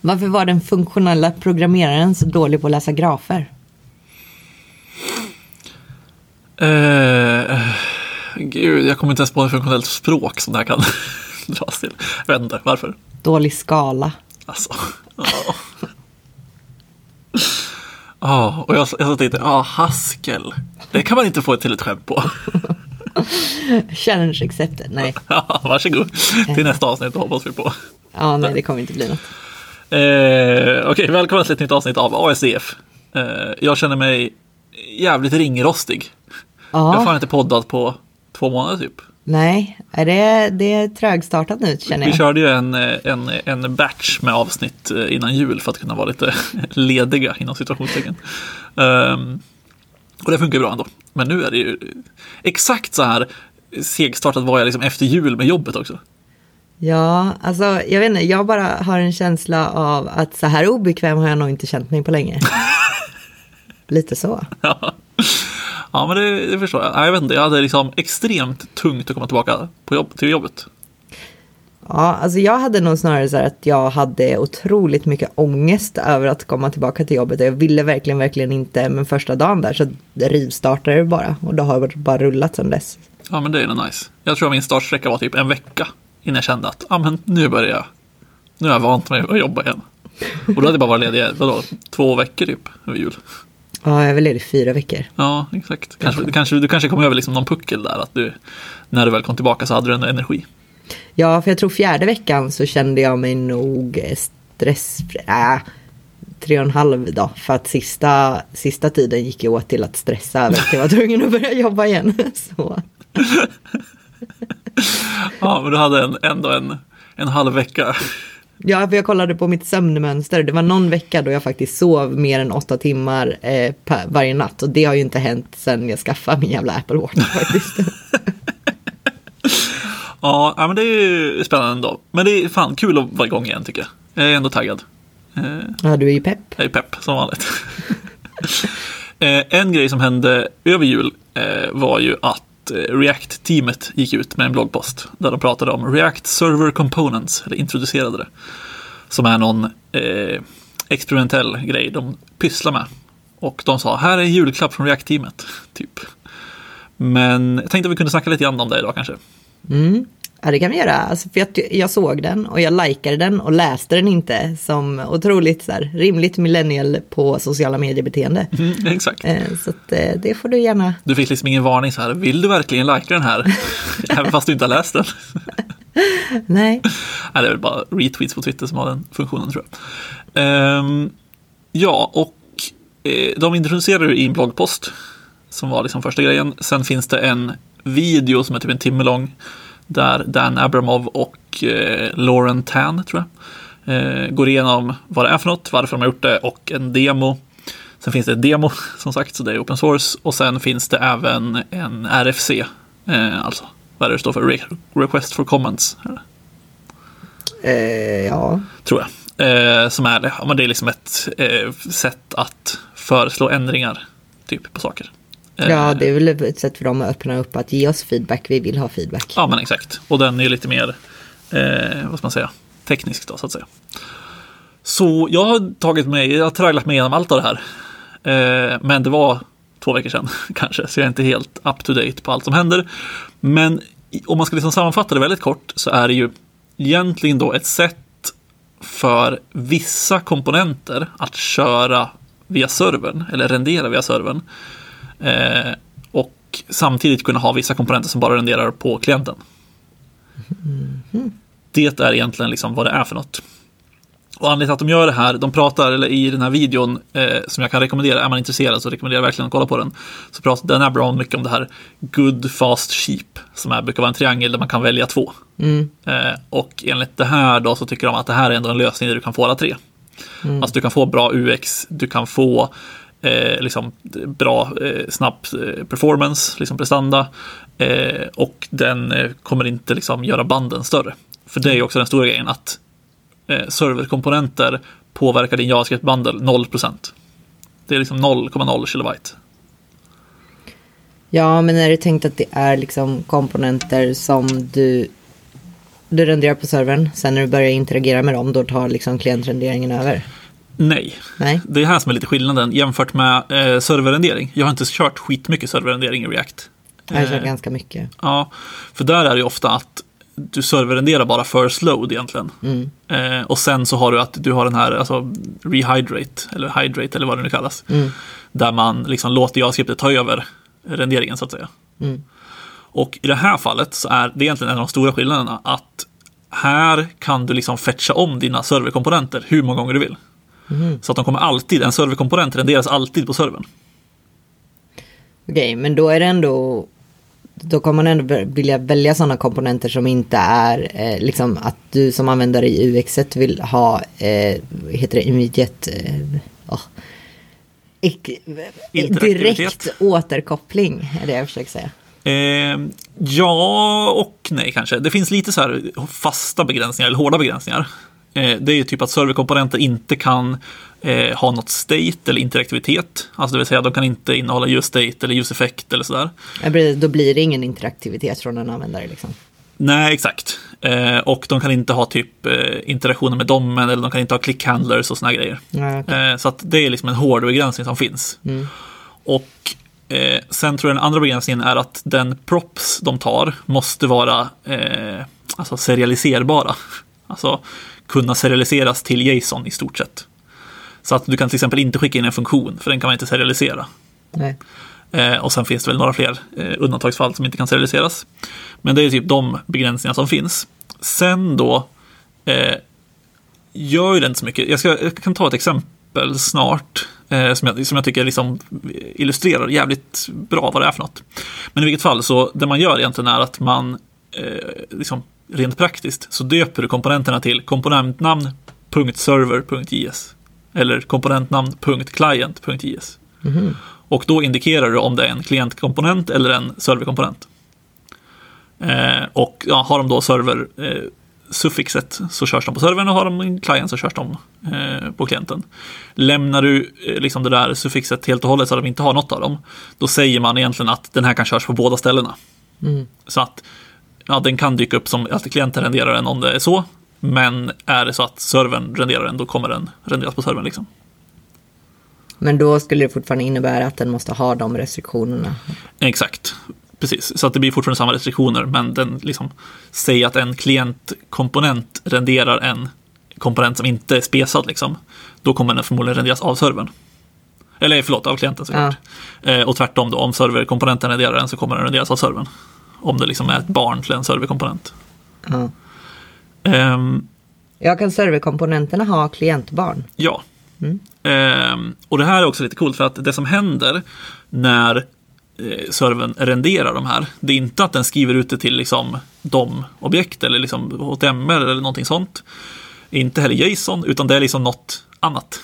Varför var den funktionella programmeraren så dålig på att läsa grafer? Eh, gud, jag kommer inte ens på ett funktionellt språk som det här kan dras till. Jag vet inte, varför? Dålig skala. Alltså. Ja, oh. och jag, jag tänkte, ja, ah, Haskell. Det kan man inte få till ett skämt på. Challenge accepted, nej. Ja, varsågod. Till nästa avsnitt hoppas vi på. Ja, nej, det kommer inte bli något. Eh, Okej, okay, välkommen till ett nytt avsnitt av ASDF. Eh, jag känner mig jävligt ringrostig. Ja. Jag har fan inte poddat på två månader typ. Nej, det, det är trögstartat nu känner jag. Vi körde ju en, en, en batch med avsnitt eh, innan jul för att kunna vara lite lediga inom situationstecken. Um, och det funkar bra ändå. Men nu är det ju exakt så här segstartat var jag liksom efter jul med jobbet också. Ja, alltså jag vet inte, jag bara har en känsla av att så här obekväm har jag nog inte känt mig på länge. Lite så. Ja. Ja, men det, det förstår jag. Jag vet inte, jag hade liksom extremt tungt att komma tillbaka på jobb, till jobbet. Ja, alltså jag hade nog snarare så här att jag hade otroligt mycket ångest över att komma tillbaka till jobbet. Jag ville verkligen, verkligen inte, men första dagen där så rivstartade det bara. Och då har det bara rullat sedan dess. Ja, men det är nog nice. Jag tror min startsträcka var typ en vecka innan jag kände att ah, men nu börjar jag. Nu har jag vant mig att jobba igen. Och då hade jag bara varit ledig, vadå, två veckor typ över jul. Ja, jag väl ledig fyra veckor. Ja, exakt. Kanske, du, kanske, du kanske kom över liksom någon puckel där, att du, när du väl kom tillbaka så hade du en energi. Ja, för jag tror fjärde veckan så kände jag mig nog stress... Äh, tre och en halv dag. För att sista, sista tiden gick jag åt till att stressa över att jag var tvungen att börja jobba igen. Så. ja, men du hade en, ändå en, en halv vecka Ja, för jag kollade på mitt sömnmönster. Det var någon vecka då jag faktiskt sov mer än åtta timmar eh, per, varje natt. Och det har ju inte hänt sedan jag skaffade min jävla Apple Watch faktiskt. ja, men det är ju spännande ändå. Men det är fan kul att vara igång igen tycker jag. Jag är ändå taggad. Eh, ja, du är ju pepp. Jag är pepp, som vanligt. Eh, en grej som hände över jul eh, var ju att Eh, React-teamet gick ut med en bloggpost där de pratade om React Server Components, eller introducerade det. Som är någon eh, experimentell grej de pysslar med. Och de sa, här är en julklapp från React-teamet, typ. Men jag tänkte att vi kunde snacka lite grann om det idag kanske. Mm. Ja, det kan vi göra. Alltså, för jag, jag såg den och jag likade den och läste den inte som otroligt så här, rimligt millennial på sociala mediebeteende. Mm, exakt. Eh, så att, eh, det får du gärna. Du fick liksom ingen varning så här, vill du verkligen likea den här? Även fast du inte har läst den. Nej. Nej, det är väl bara retweets på Twitter som har den funktionen tror jag. Um, ja, och eh, de introducerade i en bloggpost som var liksom första grejen. Sen finns det en video som är typ en timme lång där Dan Abramov och eh, Lauren Tan, tror jag, eh, går igenom vad det är för något, varför de har gjort det och en demo. Sen finns det en demo, som sagt, så det är open source. Och sen finns det även en RFC, eh, alltså vad det står för, Re Request for Comments. Eh, ja. Tror jag. Eh, som är, ja, men det är liksom ett eh, sätt att föreslå ändringar typ på saker. Ja, det är väl ett sätt för dem att öppna upp att ge oss feedback. Vi vill ha feedback. Ja, men exakt. Och den är lite mer, eh, vad ska man säga, teknisk då så att säga. Så jag har tagit mig, jag har tragglat mig igenom allt av det här. Eh, men det var två veckor sedan kanske, så jag är inte helt up to date på allt som händer. Men om man ska liksom sammanfatta det väldigt kort så är det ju egentligen då ett sätt för vissa komponenter att köra via servern eller rendera via servern. Eh, och samtidigt kunna ha vissa komponenter som bara renderar på klienten. Mm. Det är egentligen liksom vad det är för något. Och anledningen till att de gör det här, de pratar, eller i den här videon eh, som jag kan rekommendera, är man intresserad så rekommenderar jag verkligen att kolla på den. Så pratar den här Brown mycket om det här good, fast, cheap, som är, brukar vara en triangel där man kan välja två. Mm. Eh, och enligt det här då så tycker de att det här är ändå en lösning där du kan få alla tre. Mm. Alltså du kan få bra UX, du kan få eh, liksom, bra, eh, snabb eh, performance, liksom prestanda. Eh, och den eh, kommer inte liksom, göra banden större. För det är också den stora grejen, att eh, serverkomponenter påverkar din JavaScript-bundle 0%. Det är liksom 0,0 kilobyte. Ja, men är det tänkt att det är liksom komponenter som du du renderar på servern, sen när du börjar interagera med dem, då tar liksom klientrenderingen över? Nej, Nej. det är här som är lite skillnaden jämfört med eh, serverrendering. Jag har inte kört skitmycket serverrendering i React. Jag har kört Eh, ganska mycket. Ja, för där är det ofta att du serverrenderar bara first load egentligen. Mm. Eh, och sen så har du att du har den här alltså, rehydrate, eller hydrate eller vad det nu kallas. Mm. Där man liksom låter JavaScriptet ta över renderingen så att säga. Mm. Och i det här fallet så är det egentligen en av de stora skillnaderna att här kan du liksom fetcha om dina serverkomponenter hur många gånger du vill. Mhm. Så att de kommer alltid, en serverkomponent renderas alltid på servern. Okej, men då är det ändå då kommer man ändå vilja välja sådana komponenter som inte är eh, liksom att du som användare i UX vill ha, eh, heter det immediate, eh, oh, direkt återkoppling är det jag försöker säga. Eh, ja och nej kanske. Det finns lite så här fasta begränsningar eller hårda begränsningar. Eh, det är typ att serverkomponenter inte kan eh, ha något state eller interaktivitet. Alltså det vill säga de kan inte innehålla use state eller use effect eller sådär. Då blir det ingen interaktivitet från en användare liksom. Nej, exakt. Eh, och de kan inte ha typ eh, interaktioner med domen eller de kan inte ha click handlers och såna här grejer. Ja, okej. Eh, så att det är liksom en hård begränsning som finns. Mm. Och eh, sen tror jag den andra begränsningen är att den props de tar måste vara alltså serialiserbara. Alltså kunna serialiseras till JSON i stort sett. Så att du kan till exempel inte skicka in en funktion, för den kan man inte serialisera. Nej. Eh, och sen finns det väl några fler eh, undantagsfall som inte kan serialiseras. Men det är typ de begränsningar som finns. Sen då eh, gör ju det inte så mycket. Jag, ska, jag kan ta ett exempel snart eh, som, jag, som jag tycker liksom illustrerar jävligt bra vad det är för något. Men i vilket fall, så det man gör egentligen är att man eh, liksom, rent praktiskt så döper du komponenterna till komponentnamn.server.js eller komponentnamn.client.js. Mhm. Och då indikerar du om det är en klientkomponent eller en serverkomponent. Eh, och ja, har de då server-suffixet eh, suffixet så körs de på servern och har de en client så körs de eh, på klienten. Lämnar du eh, liksom det där suffixet helt och hållet så att de inte har något av dem, då säger man egentligen att den här kan körs på båda ställena. Mm. Så att ja, den kan dyka upp som att klienten renderar den om det är så, men är det så att servern renderar den, då kommer den renderas på servern. Liksom. Men då skulle det fortfarande innebära att den måste ha de restriktionerna. Exakt, precis. Så att det blir fortfarande samma restriktioner, men den liksom säger att en klientkomponent renderar en komponent som inte är spesad, liksom. Då kommer den förmodligen renderas av servern. Eller förlåt, av klienten såklart. Eh, och tvärtom då, om serverkomponenten renderar den så kommer den renderas av servern. Om det liksom är ett barn till en serverkomponent. Ja. Ehm, Ja, kan serverkomponenterna ha klientbarn? Ja. Mm. Ehm, och det här är också lite coolt för att det som händer när eh, servern renderar de här, det är inte att den skriver ut det till liksom de objekt eller liksom HTML eller någonting sånt. Inte heller JSON, utan det är liksom något annat.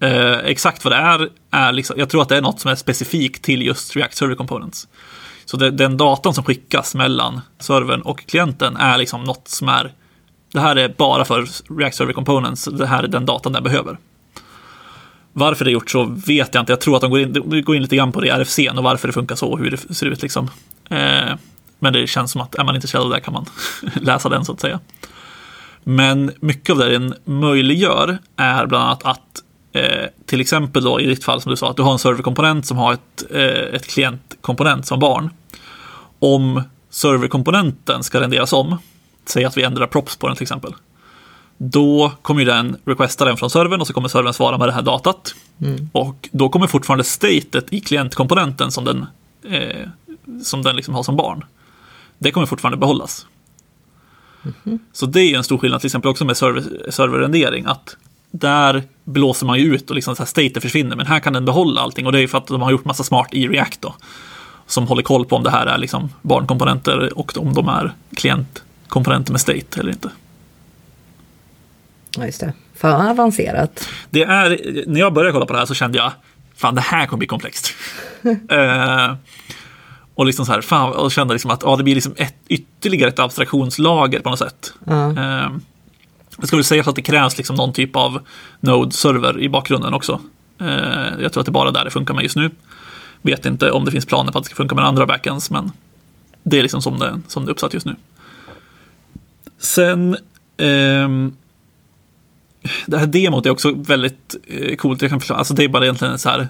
Eh, exakt vad det är, är liksom, jag tror att det är något som är specifikt till just React Server Components. Så det, den datan som skickas mellan servern och klienten är liksom något som är det här är bara för React Server Components, det här är den datan den behöver. Varför det är gjort så vet jag inte. Jag tror att de går in, de går in lite grann på det i RFC och varför det funkar så och hur det ser ut. Liksom. Eh, men det känns som att är man intresserad av det kan man läsa den så att säga. Men mycket av det den möjliggör är bland annat att eh, till exempel då i ditt fall som du sa att du har en serverkomponent som har ett, eh, ett klientkomponent som barn. Om serverkomponenten ska renderas om, säg att vi ändrar props på den till exempel. Då kommer ju den requesta den från servern och så kommer servern svara med det här datat. Mm. Och då kommer fortfarande statet i klientkomponenten som den, eh, som den liksom har som barn. Det kommer fortfarande behållas. Så det är en stor skillnad till exempel också med server, serverrendering. Att där blåser man ju ut och liksom så här staten försvinner. Men här kan den behålla allting och det är för att de har gjort massa smart i React då. Som håller koll på om det här är liksom barnkomponenter och om de är klientkomponenter med state eller inte. Ja, just det. Fan avancerat. Det är, när jag började kolla på det här så kände jag, fan det här kommer bli komplext. eh, och liksom så här, fan, och kände liksom att ja, det blir liksom ett, ytterligare ett abstraktionslager på något sätt. Ja. Eh, jag skulle säga att det krävs liksom någon typ av Node-server i bakgrunden också. Eh, jag tror att det är bara där det funkar med just nu. Vet inte om det finns planer på att det ska funka med andra backends, men det är liksom som det, som det är uppsatt just nu. Sen ehm, det här demot är också väldigt eh, coolt. Jag kan förklara. Alltså det är bara egentligen en så här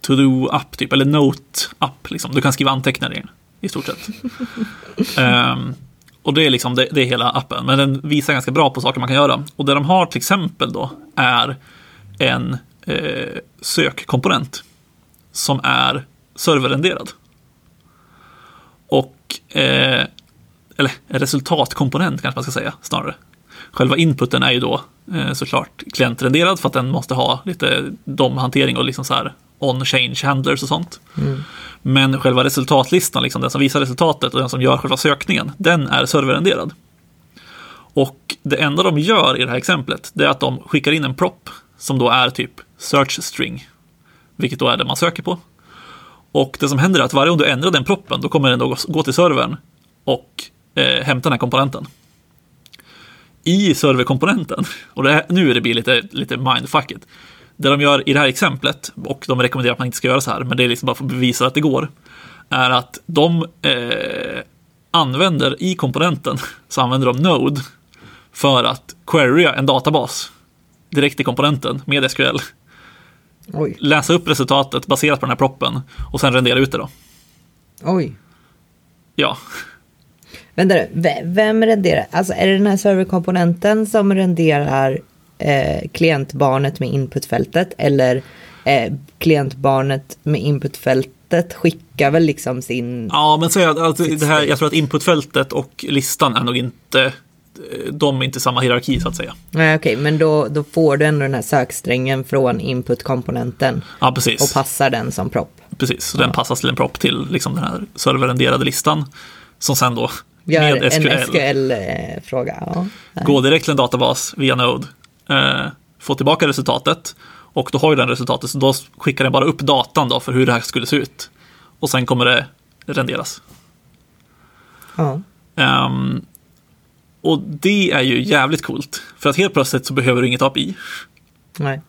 to-do-app typ, eller note-app. Liksom. Du kan skriva anteckningar i den, i stort sett. Ehm, och det är liksom det, det är hela appen. Men den visar ganska bra på saker man kan göra. Och det de har till exempel då är en eh, sökkomponent som är serverrenderad. Och, eh, eller resultatkomponent kanske man ska säga snarare. Själva inputen är ju då eh, såklart klientrenderad för att den måste ha lite DOM-hantering och liksom så här on-change handlers och sånt. Mm. Men själva resultatlistan, liksom den som visar resultatet och den som gör själva sökningen, den är serverrenderad. Och det enda de gör i det här exemplet, det är att de skickar in en prop som då är typ search string, vilket då är det man söker på. Och det som händer är att varje gång du ändrar den proppen, då kommer den då gå till servern och eh, hämta den här komponenten. I serverkomponenten, och det här, nu är det blir lite, lite mindfucket, det de gör i det här exemplet, och de rekommenderar att man inte ska göra så här, men det är liksom bara för att bevisa att det går, är att de eh, använder i komponenten, så använder de Node för att querya en databas direkt i komponenten med SQL. Oj. Läsa upp resultatet baserat på den här proppen och sen rendera ut det då. Oj. Ja, Vänta vem renderar? Alltså är det den här serverkomponenten som renderar eh, klientbarnet med inputfältet? Eller eh, klientbarnet med inputfältet skickar väl liksom sin... ja men att alltså, det här, jag tror att inputfältet och listan är nog inte de är inte samma hierarki så att säga. Nej okej, men då, då får du ändå den här söksträngen från inputkomponenten Ja, precis. och passar den som propp. Precis, så den passas till en propp till liksom den här serverrenderade listan. Som sen då Gör med en SQL, SQL-fråga. Ja. Går direkt till en databas via Node. Eh, får tillbaka resultatet och då har ju den resultatet så då skickar den bara upp datan då för hur det här skulle se ut. Och sen kommer det renderas. Ja. Ehm, och det är ju jävligt coolt. För att helt plötsligt så behöver du inget API. Nej.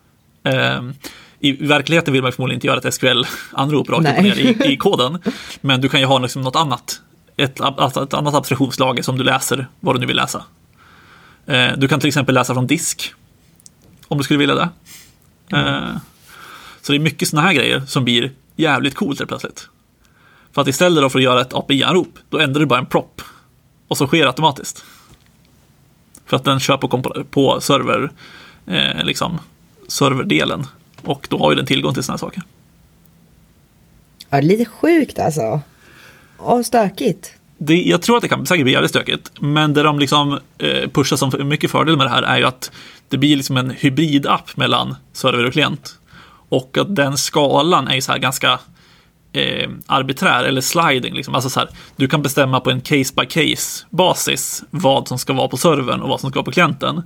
Ehm, I verkligheten vill man förmodligen inte göra ett SQL-anrop rakt upp och ner i, i koden. Men du kan ju ha liksom något annat. Ett, ett annat abstraktionslager som du läser vad du nu vill läsa. Ehm, du kan till exempel läsa från disk. Om du skulle vilja det. Ehm, så det är mycket sådana här grejer som blir jävligt coolt helt plötsligt. För att istället då för att göra ett API-anrop, då ändrar du bara en prop. Och så sker det automatiskt. För att den kör på, på server, eh, liksom, serverdelen. Och då har ju den tillgång till sådana saker. ja, lite sjukt alltså. Och stökigt. Det, jag tror att det kan säkert bli jävligt stökigt. Men det de liksom eh, pushar som mycket fördel med det här är ju att det blir liksom en hybridapp mellan server och klient. Och att den skalan är ju så här ganska eh, arbiträr eller sliding. Liksom. Alltså så här, du kan bestämma på en case by case basis vad som ska vara på servern och vad som ska vara på klienten.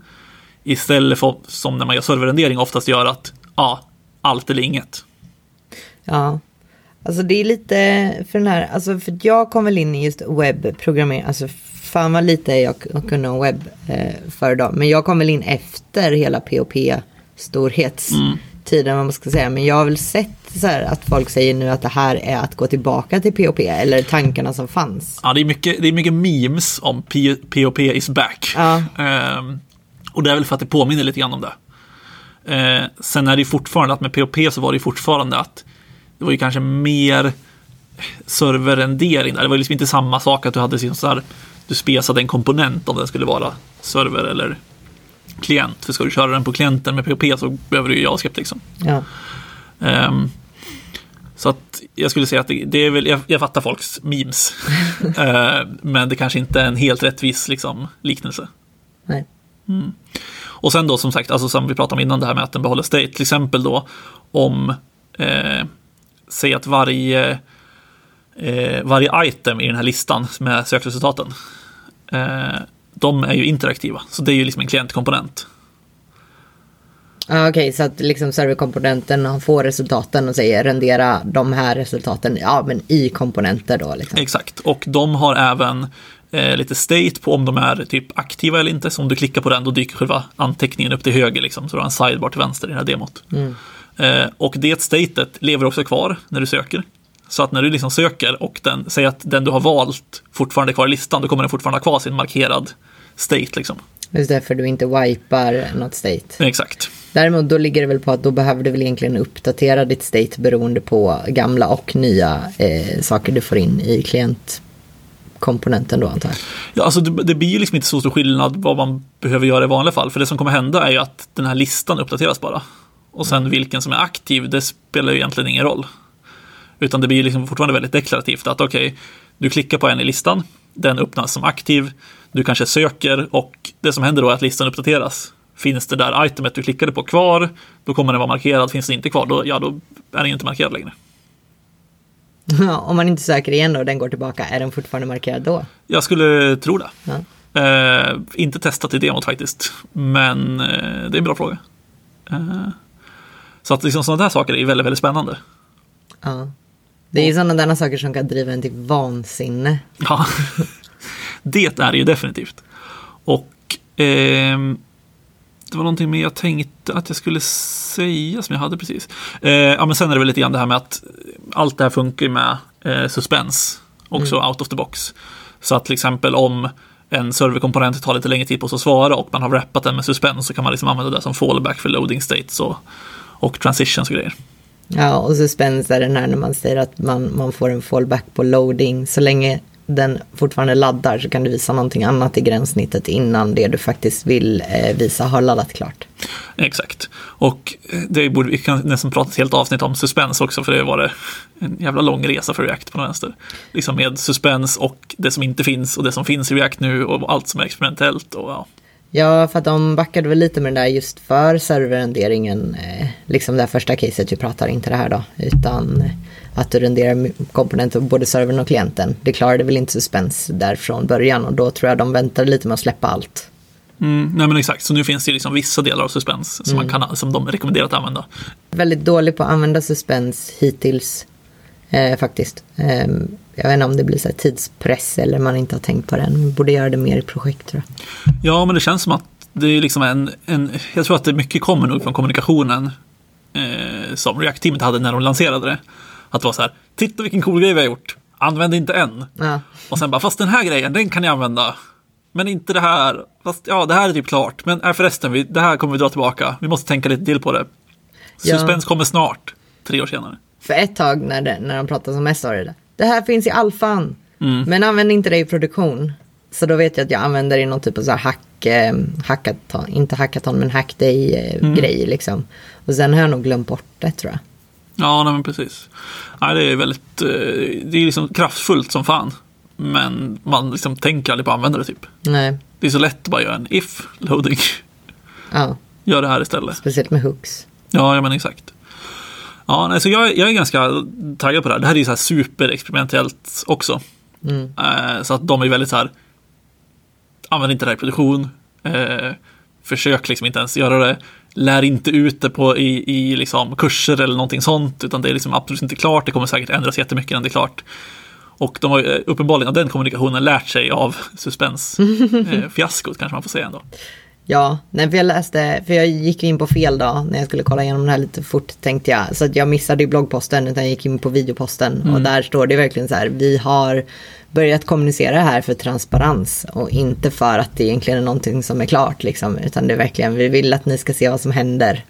Istället för som när man gör serverrendering oftast gör att ja, allt eller inget. Ja. Alltså det är lite för den här, alltså för jag kom väl in i just webbprogrammering, alltså fan vad lite jag kunde om webb eh, för idag. Men jag kom väl in efter hela POP-storhetstiden, vad man ska säga. Men jag har väl sett så här att folk säger nu att det här är att gå tillbaka till POP, eller tankarna som fanns. Ja, det är mycket, det är mycket memes om POP is back. Ja. Ehm, och det är väl för att det påminner lite grann om det. Eh, sen är det ju fortfarande att med POP så var det ju fortfarande att det var ju kanske mer serverrendering där. Det var liksom inte samma sak att du hade liksom så här, du spesade en komponent om den skulle vara server eller klient. För ska du köra den på klienten med POP så behöver du ju JavaScript liksom. Ja. Ehm, så att jag skulle säga att det, det är väl, jag, jag fattar folks memes. Ehm, men det kanske inte är en helt rättvis liksom, liknelse. Nej. Och sen då som sagt, alltså som vi pratade om innan det här med att den behåller state, till exempel då om, eh, säg att varje, eh, varje item i den här listan med sökresultaten, eh, de är ju interaktiva, så det är ju liksom en klientkomponent. Ja, Okej, så att liksom serverkomponenten får resultaten och säger rendera de här resultaten, ja men i komponenter då liksom. Exakt, och de har även eh, lite state på om de är typ aktiva eller inte. Så om du klickar på den då dyker själva anteckningen upp till höger liksom, så du har en sidebar till vänster i det här demot. Eh, och det statet lever också kvar när du söker. Så att när du liksom söker och den, säger att den du har valt fortfarande är kvar i listan, då kommer den fortfarande ha kvar sin markerad state liksom. Just därför du inte wipar något state. Exakt. Däremot då ligger det väl på att då behöver du väl egentligen uppdatera ditt state beroende på gamla och nya eh, saker du får in i klientkomponenten då antar jag. Ja, alltså det, det blir ju liksom inte så stor skillnad vad man behöver göra i vanliga fall. För det som kommer hända är ju att den här listan uppdateras bara. Och sen vilken som är aktiv, det spelar ju egentligen ingen roll. Utan det blir liksom fortfarande väldigt deklarativt att okej, okay, du klickar på en i listan, den öppnas som aktiv, du kanske söker och det som händer då är att listan uppdateras. Finns det där itemet du klickade på kvar, då kommer den vara markerad. Finns det inte kvar, då, ja, då är den inte markerad längre. Ja, om man inte söker igen och den går tillbaka, är den fortfarande markerad då? Jag skulle tro det. Ja. Eh, inte testat i demot faktiskt, men eh, det är en bra fråga. Eh, så att liksom sådana där saker är väldigt, väldigt spännande. Ja. Det är ju sådana där saker som kan driva en till vansinne. Ja, det är det ju definitivt. Och ehm, det var någonting mer jag tänkte att jag skulle säga som jag hade precis. Eh, ja, men sen är det väl lite grann det här med att allt det här funkar med eh, suspens, också mm. out of the box. Så att till exempel om en serverkomponent tar lite längre tid på sig att svara och man har wrappat den med suspens så kan man liksom använda det som fallback för loading states och, och transitions och grejer. Ja, och suspens är den här när man säger att man, man får en fallback på loading. Så länge den fortfarande laddar så kan du visa någonting annat i gränssnittet innan det du faktiskt vill eh, visa har laddat klart. Exakt. Och eh, det borde vi kan nästan prata ett helt avsnitt om suspens också för det var en jävla lång resa för React på den vänster. Liksom med suspens och det som inte finns och det som finns i React nu och allt som är experimentellt och ja. Ja, för att de backade väl lite med det där just för serverrenderingen. Eh, liksom det här första caset vi pratar, inte det här då. Utan att du renderar komponenter både servern och klienten. Det klarade väl inte suspens där från början och då tror jag de väntade lite med att släppa allt. Mm, nej men exakt, så nu finns det liksom vissa delar av suspens som, mm. man kan, som de rekommenderar att använda. Väldigt dålig på att använda suspens hittills eh, faktiskt. Eh, jag vet inte om det blir så tidspress eller man inte har tänkt på det än. Vi borde göra det mer i projekt tror jag. Ja, men det känns som att det är liksom en, en jag tror att det mycket kommer nog från kommunikationen eh, som React-teamet hade när de lanserade det. Att det var så här, titta vilken cool grej vi har gjort, använd inte än. Ja. Och sen bara, fast den här grejen, den kan ni använda. Men inte det här, fast ja, det här är typ klart. Men är förresten, vi, det här kommer vi dra tillbaka. Vi måste tänka lite till på det. Suspens ja. kommer snart, tre år senare. För ett tag när, det, när de pratade som mest var det det här finns i alfan. Mm. Men använd inte det i produktion. Så då vet jag att jag använder det i någon typ av så här hack, eh, hackathon, inte hackathon men hackday eh, mm. liksom. Och sen har jag nog glömt bort det tror jag. Ja, nej, men precis. Nej, det är väldigt, eh, det är liksom kraftfullt som fan. Men man liksom tänker aldrig på att använda det typ. Nej. Det är så lätt att bara göra en if loading. Ja. Gör det här istället. Speciellt med hooks. Ja, ja men exakt. Ja, alltså jag, jag är ganska taggad på det här. Det här är ju så här superexperimentellt också. Mm. Eh, så att de är väldigt så här, använd inte det här i produktion. Eh, försök liksom inte ens göra det. Lär inte ut det på, i, i liksom kurser eller någonting sånt, utan det är liksom absolut inte klart. Det kommer säkert ändras jättemycket när det är klart. Och de har ju uppenbarligen av den kommunikationen lärt sig av suspensfiaskot, eh, kanske man får säga ändå. Ja, nej, för jag läste, för jag gick in på fel dag när jag skulle kolla igenom det här lite fort tänkte jag. Så att jag missade ju bloggposten utan jag gick in på videoposten. Mm. Och där står det verkligen så här, vi har börjat kommunicera här för transparens och inte för att det egentligen är någonting som är klart liksom. Utan det är verkligen, vi vill att ni ska se vad som händer.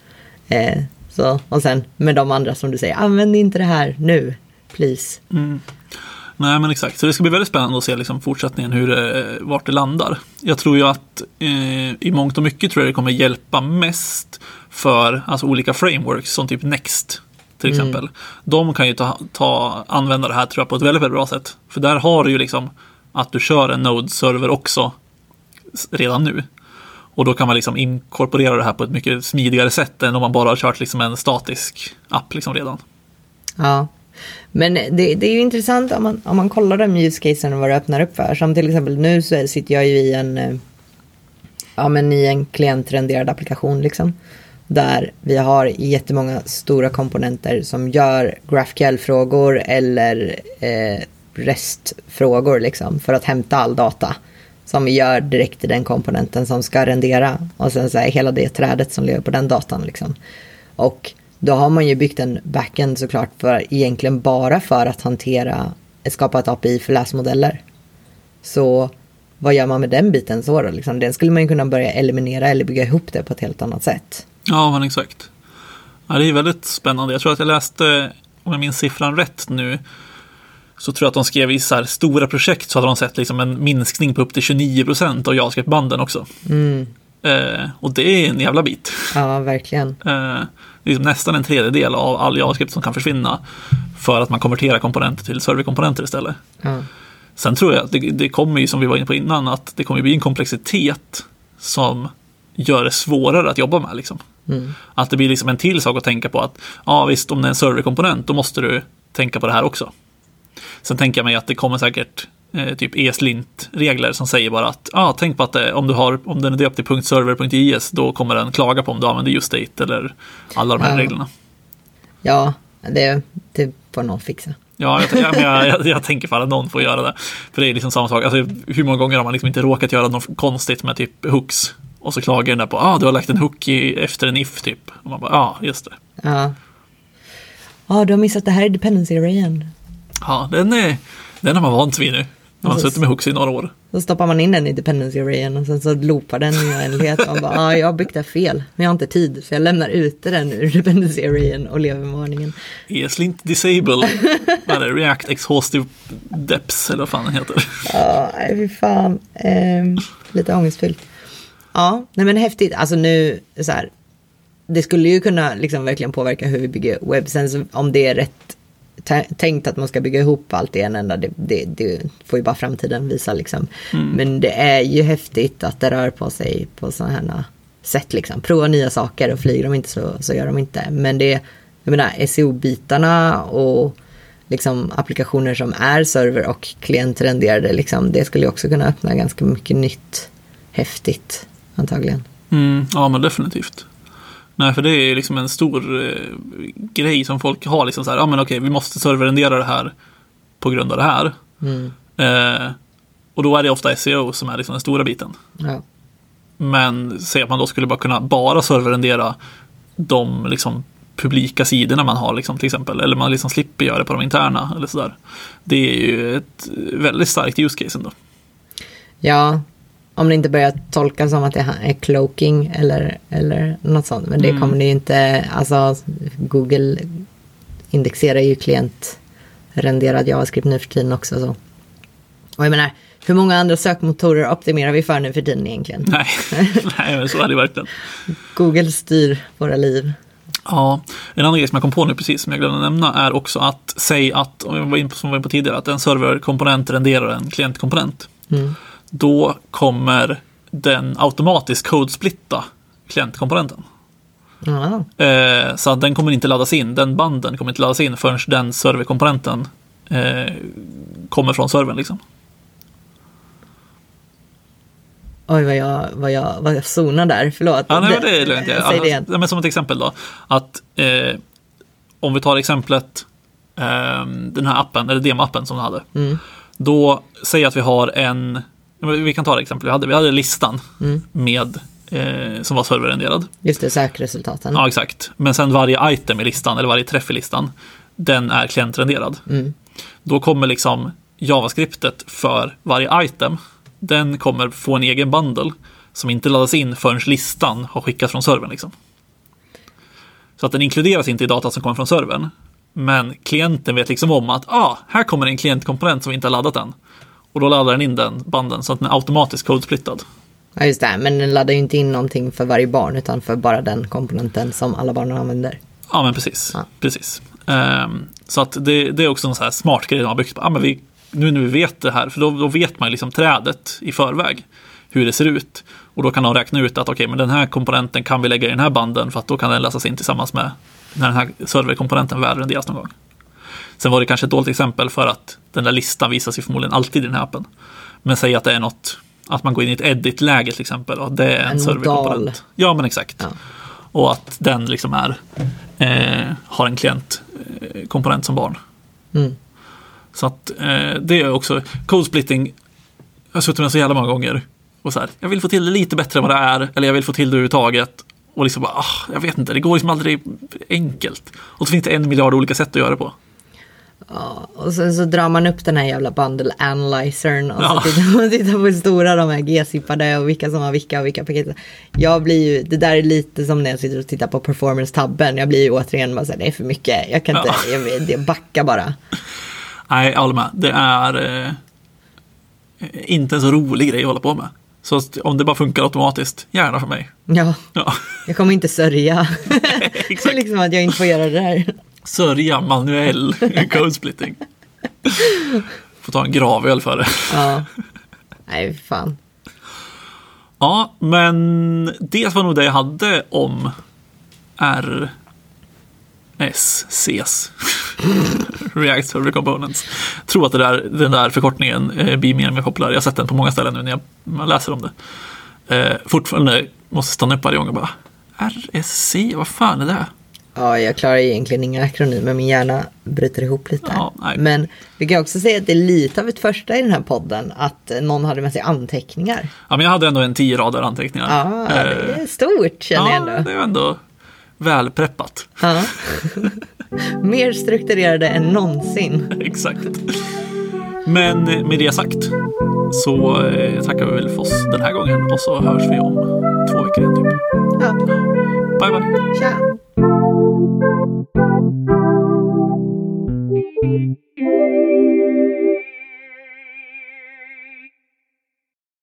Eh, så, och sen med de andra som du säger, använd inte det här nu, please. Mm. Nej men exakt, så det ska bli väldigt spännande att se liksom fortsättningen hur det, vart det landar. Jag tror ju att eh, i mångt och mycket tror jag det kommer hjälpa mest för alltså, olika frameworks som typ Next till mm. exempel. De kan ju ta, ta, använda det här tror jag på ett väldigt, väldigt bra sätt. För där har du ju liksom att du kör en Node-server också redan nu. Och då kan man liksom inkorporera det här på ett mycket smidigare sätt än om man bara har kört liksom en statisk app liksom redan. Ja, men det, det, är ju intressant om man, om man kollar de use casen och vad det öppnar upp för. Som till exempel nu så sitter jag ju i en, eh, ja, men i en klientrenderad applikation liksom. Där vi har jättemånga stora komponenter som gör GraphQL-frågor eller eh, restfrågor liksom för att hämta all data. Som vi gör direkt i den komponenten som ska rendera. Och sen så här, hela det trädet som lever på den datan liksom. Och då har man ju byggt en backend såklart för egentligen bara för att hantera, skapa ett API för läsmodeller. Så vad gör man med den biten så då? Liksom, den skulle man ju kunna börja eliminera eller bygga ihop det på ett helt annat sätt. Ja, men exakt. Ja, det är väldigt spännande. Jag tror att jag läste, om jag minns siffran rätt nu, så tror jag att de skrev i så här stora projekt så hade de sett liksom en minskning på upp till 29 procent av JavaScript-banden också. Mm. Eh, och det är en jävla bit. Ja, verkligen. Eh, det är liksom nästan en tredjedel av all JavaScript som kan försvinna för att man konverterar komponenter till serverkomponenter istället. Ja. Sen tror jag att det, det kommer ju, som vi var inne på innan, att det kommer bli en komplexitet som gör det svårare att jobba med. Liksom. Mm. Att det blir liksom en till sak att tänka på att ja visst, om det är en serverkomponent då måste du tänka på det här också. Sen tänker jag mig att det kommer säkert eh, typ ESLint-regler som säger bara att ah, tänk på att det, om, du har, om den är döpt till .server.js då kommer den klaga på om du använder just date eller alla de här Ja. reglerna. Ja, det, det får någon fixa. Ja, jag, jag, jag, jag, jag tänker att någon får göra det. För det är liksom samma sak. Alltså, hur många gånger har man liksom inte råkat göra något konstigt med typ hooks? Och så klagar den där på ah, du har lagt en hook i, efter en if typ. Och man bara, ja, ah, just det. Ja. Ja, du har missat det här i dependency arrayen. Ja, den, är, den har man vant vid nu. Man har suttit med hooks i några år. Så stoppar man in den i dependency arrayen och sen så loopar den i oändlighet. Man bara, ja, jag har byggt det fel, men jag har inte tid. Så jag lämnar ute den ur dependency arrayen och lever med varningen. ESLint disable. Vad är det? React exhaustive depths eller vad fan den heter. Ja, nej fy fan. Ehm, lite ångestfyllt. Ja, nej men häftigt. Alltså nu, så här. Det skulle ju kunna liksom verkligen påverka hur vi bygger webb. Sen så, om det är rätt tänkt att man ska bygga ihop allt i en enda, det, det, det får ju bara framtiden visa liksom. Men det är ju häftigt att det rör på sig på sådana här sätt liksom. Prova nya saker och flyger de inte så, så gör de inte. Men det, jag menar SEO-bitarna och liksom applikationer som är server och klientrenderade, liksom, det skulle ju också kunna öppna ganska mycket nytt häftigt antagligen. Mm, ja, men definitivt. Nej, för det är liksom en stor eh, grej som folk har. Liksom så här, ja men okej, vi måste serverrendera det här på grund av det här. Mm. Eh, och då är det ofta SEO som är liksom den stora biten. Ja. Men säg att man då skulle bara kunna bara serverrendera de liksom publika sidorna man har liksom, till exempel. Eller man liksom slipper göra det på de interna eller sådär. Det är ju ett väldigt starkt use case ändå. ja, om det inte börjar tolka som att det är cloaking eller, eller något sånt. Men det Mm. kommer det ju inte, alltså Google indexerar ju klientrenderad JavaScript nu för tiden också. Så. Och jag menar, hur många andra sökmotorer optimerar vi för nu för tiden egentligen? Nej, Nej men så är det verkligen. Google styr våra liv. Ja, en annan grej som jag kom på nu precis som jag glömde nämna är också att säg att, som vi var inne på tidigare, att en serverkomponent renderar en klientkomponent. Mm. Då kommer den automatiskt codesplitta klientkomponenten. Eh, så att den kommer inte laddas in, den banden kommer inte laddas in förrän den serverkomponenten eh, kommer från servern. Liksom. oj vad jag, vad jag, vad jag zonar där, förlåt. Ja, nej, men det är lugnt. Säg det igen. ja, men som ett exempel då. Att eh, om vi tar exemplet eh, den här appen, eller demoappen som du hade. Mm. Då säger att vi har en, vi kan ta det exempel vi hade. Vi hade listan Mm. med, eh, som var serverrenderad. Just det, sökresultaten. Ja, exakt. Men sen varje item i listan, eller varje träff i listan, den är klientrenderad. Mm. Då kommer liksom JavaScriptet för varje item, den kommer få en egen bundle som inte laddas in förrän listan har skickats från servern. Liksom. Så att den inkluderas inte i data som kommer från servern. Men klienten vet liksom om att ah, här kommer en klientkomponent som vi inte har laddat än. Och då laddar den in den banden så att den är automatiskt codesplittad. Ja, just det. Men den laddar ju inte in någonting för varje barn, utan för bara den komponenten som alla barn använder. Ja, men precis. Ja. precis. Ehm, så att det, det är också en sån här smart grej de har byggt. Ah, men vi, nu när vi vet det här, för då, då vet man liksom trädet i förväg. Hur det ser ut. Och då kan de räkna ut att okej, men den här komponenten kan vi lägga i den här banden för att då kan den läsas in tillsammans med när den här serverkomponenten väl renderas någon gång. Sen var det kanske ett dåligt exempel för att den där listan visas ju förmodligen alltid i den här appen. Men säg att det är något, att man går in i ett edit-läge till exempel och det är en, En serverkomponent. Ja, men exakt. Ja. Och att den liksom är, eh, har en klientkomponent som barn. Mm. Så att eh, det är också, code splitting, jag har suttit med så jävla många gånger. Och så här, jag vill få till det lite bättre än vad det är, eller jag vill få till det överhuvudtaget. Och liksom bara, ah, jag vet inte, det går liksom aldrig enkelt. Och så finns det en miljard olika sätt att göra det på. Ja, och sen så drar man upp den här jävla bundle analyzern och Ja. så tittar man tittar på hur stora de är G-zippade och vilka som har vilka och vilka paket. Jag blir ju, det där är lite som när jag sitter och tittar på performance-tabben. Jag blir ju återigen bara så här, det är för mycket. Jag kan inte, Ja. jag, jag backar bara. Nej, jag håller med. Det är eh, inte en så rolig grej att hålla på med. Så om det bara funkar automatiskt, gärna för mig. Ja, Ja. jag kommer inte sörja. liksom att jag inte får göra det där. Sörja manuell code splitting. Får ta en gravöl för det. Ja. Nej, fan. Ja, men det var nog det jag hade om RSCs. React Server Components. Tror att det där, den där förkortningen eh, blir mer och mer populär. Jag har sett den på många ställen nu när jag man läser om det. Eh, fortfarande måste stanna upp varje gång och bara RSC, vad fan är det? Ja, jag klarar egentligen inga akronymer, min hjärna bryter ihop lite. Ja. Men vi kan också säga att det är lite av ett första i den här podden, att någon hade med sig anteckningar. Ja, men jag hade ändå en tio rader anteckningar. Ja, det Eh, är stort känner jag ja, ändå. det är ändå välpreppat. Ja. Mer strukturerade än någonsin. Exakt. Men med det sagt så eh, tackar vi väl för oss den här gången och så hörs vi om två veckor igen typ. Ja, Bye bye! tja. Thank you.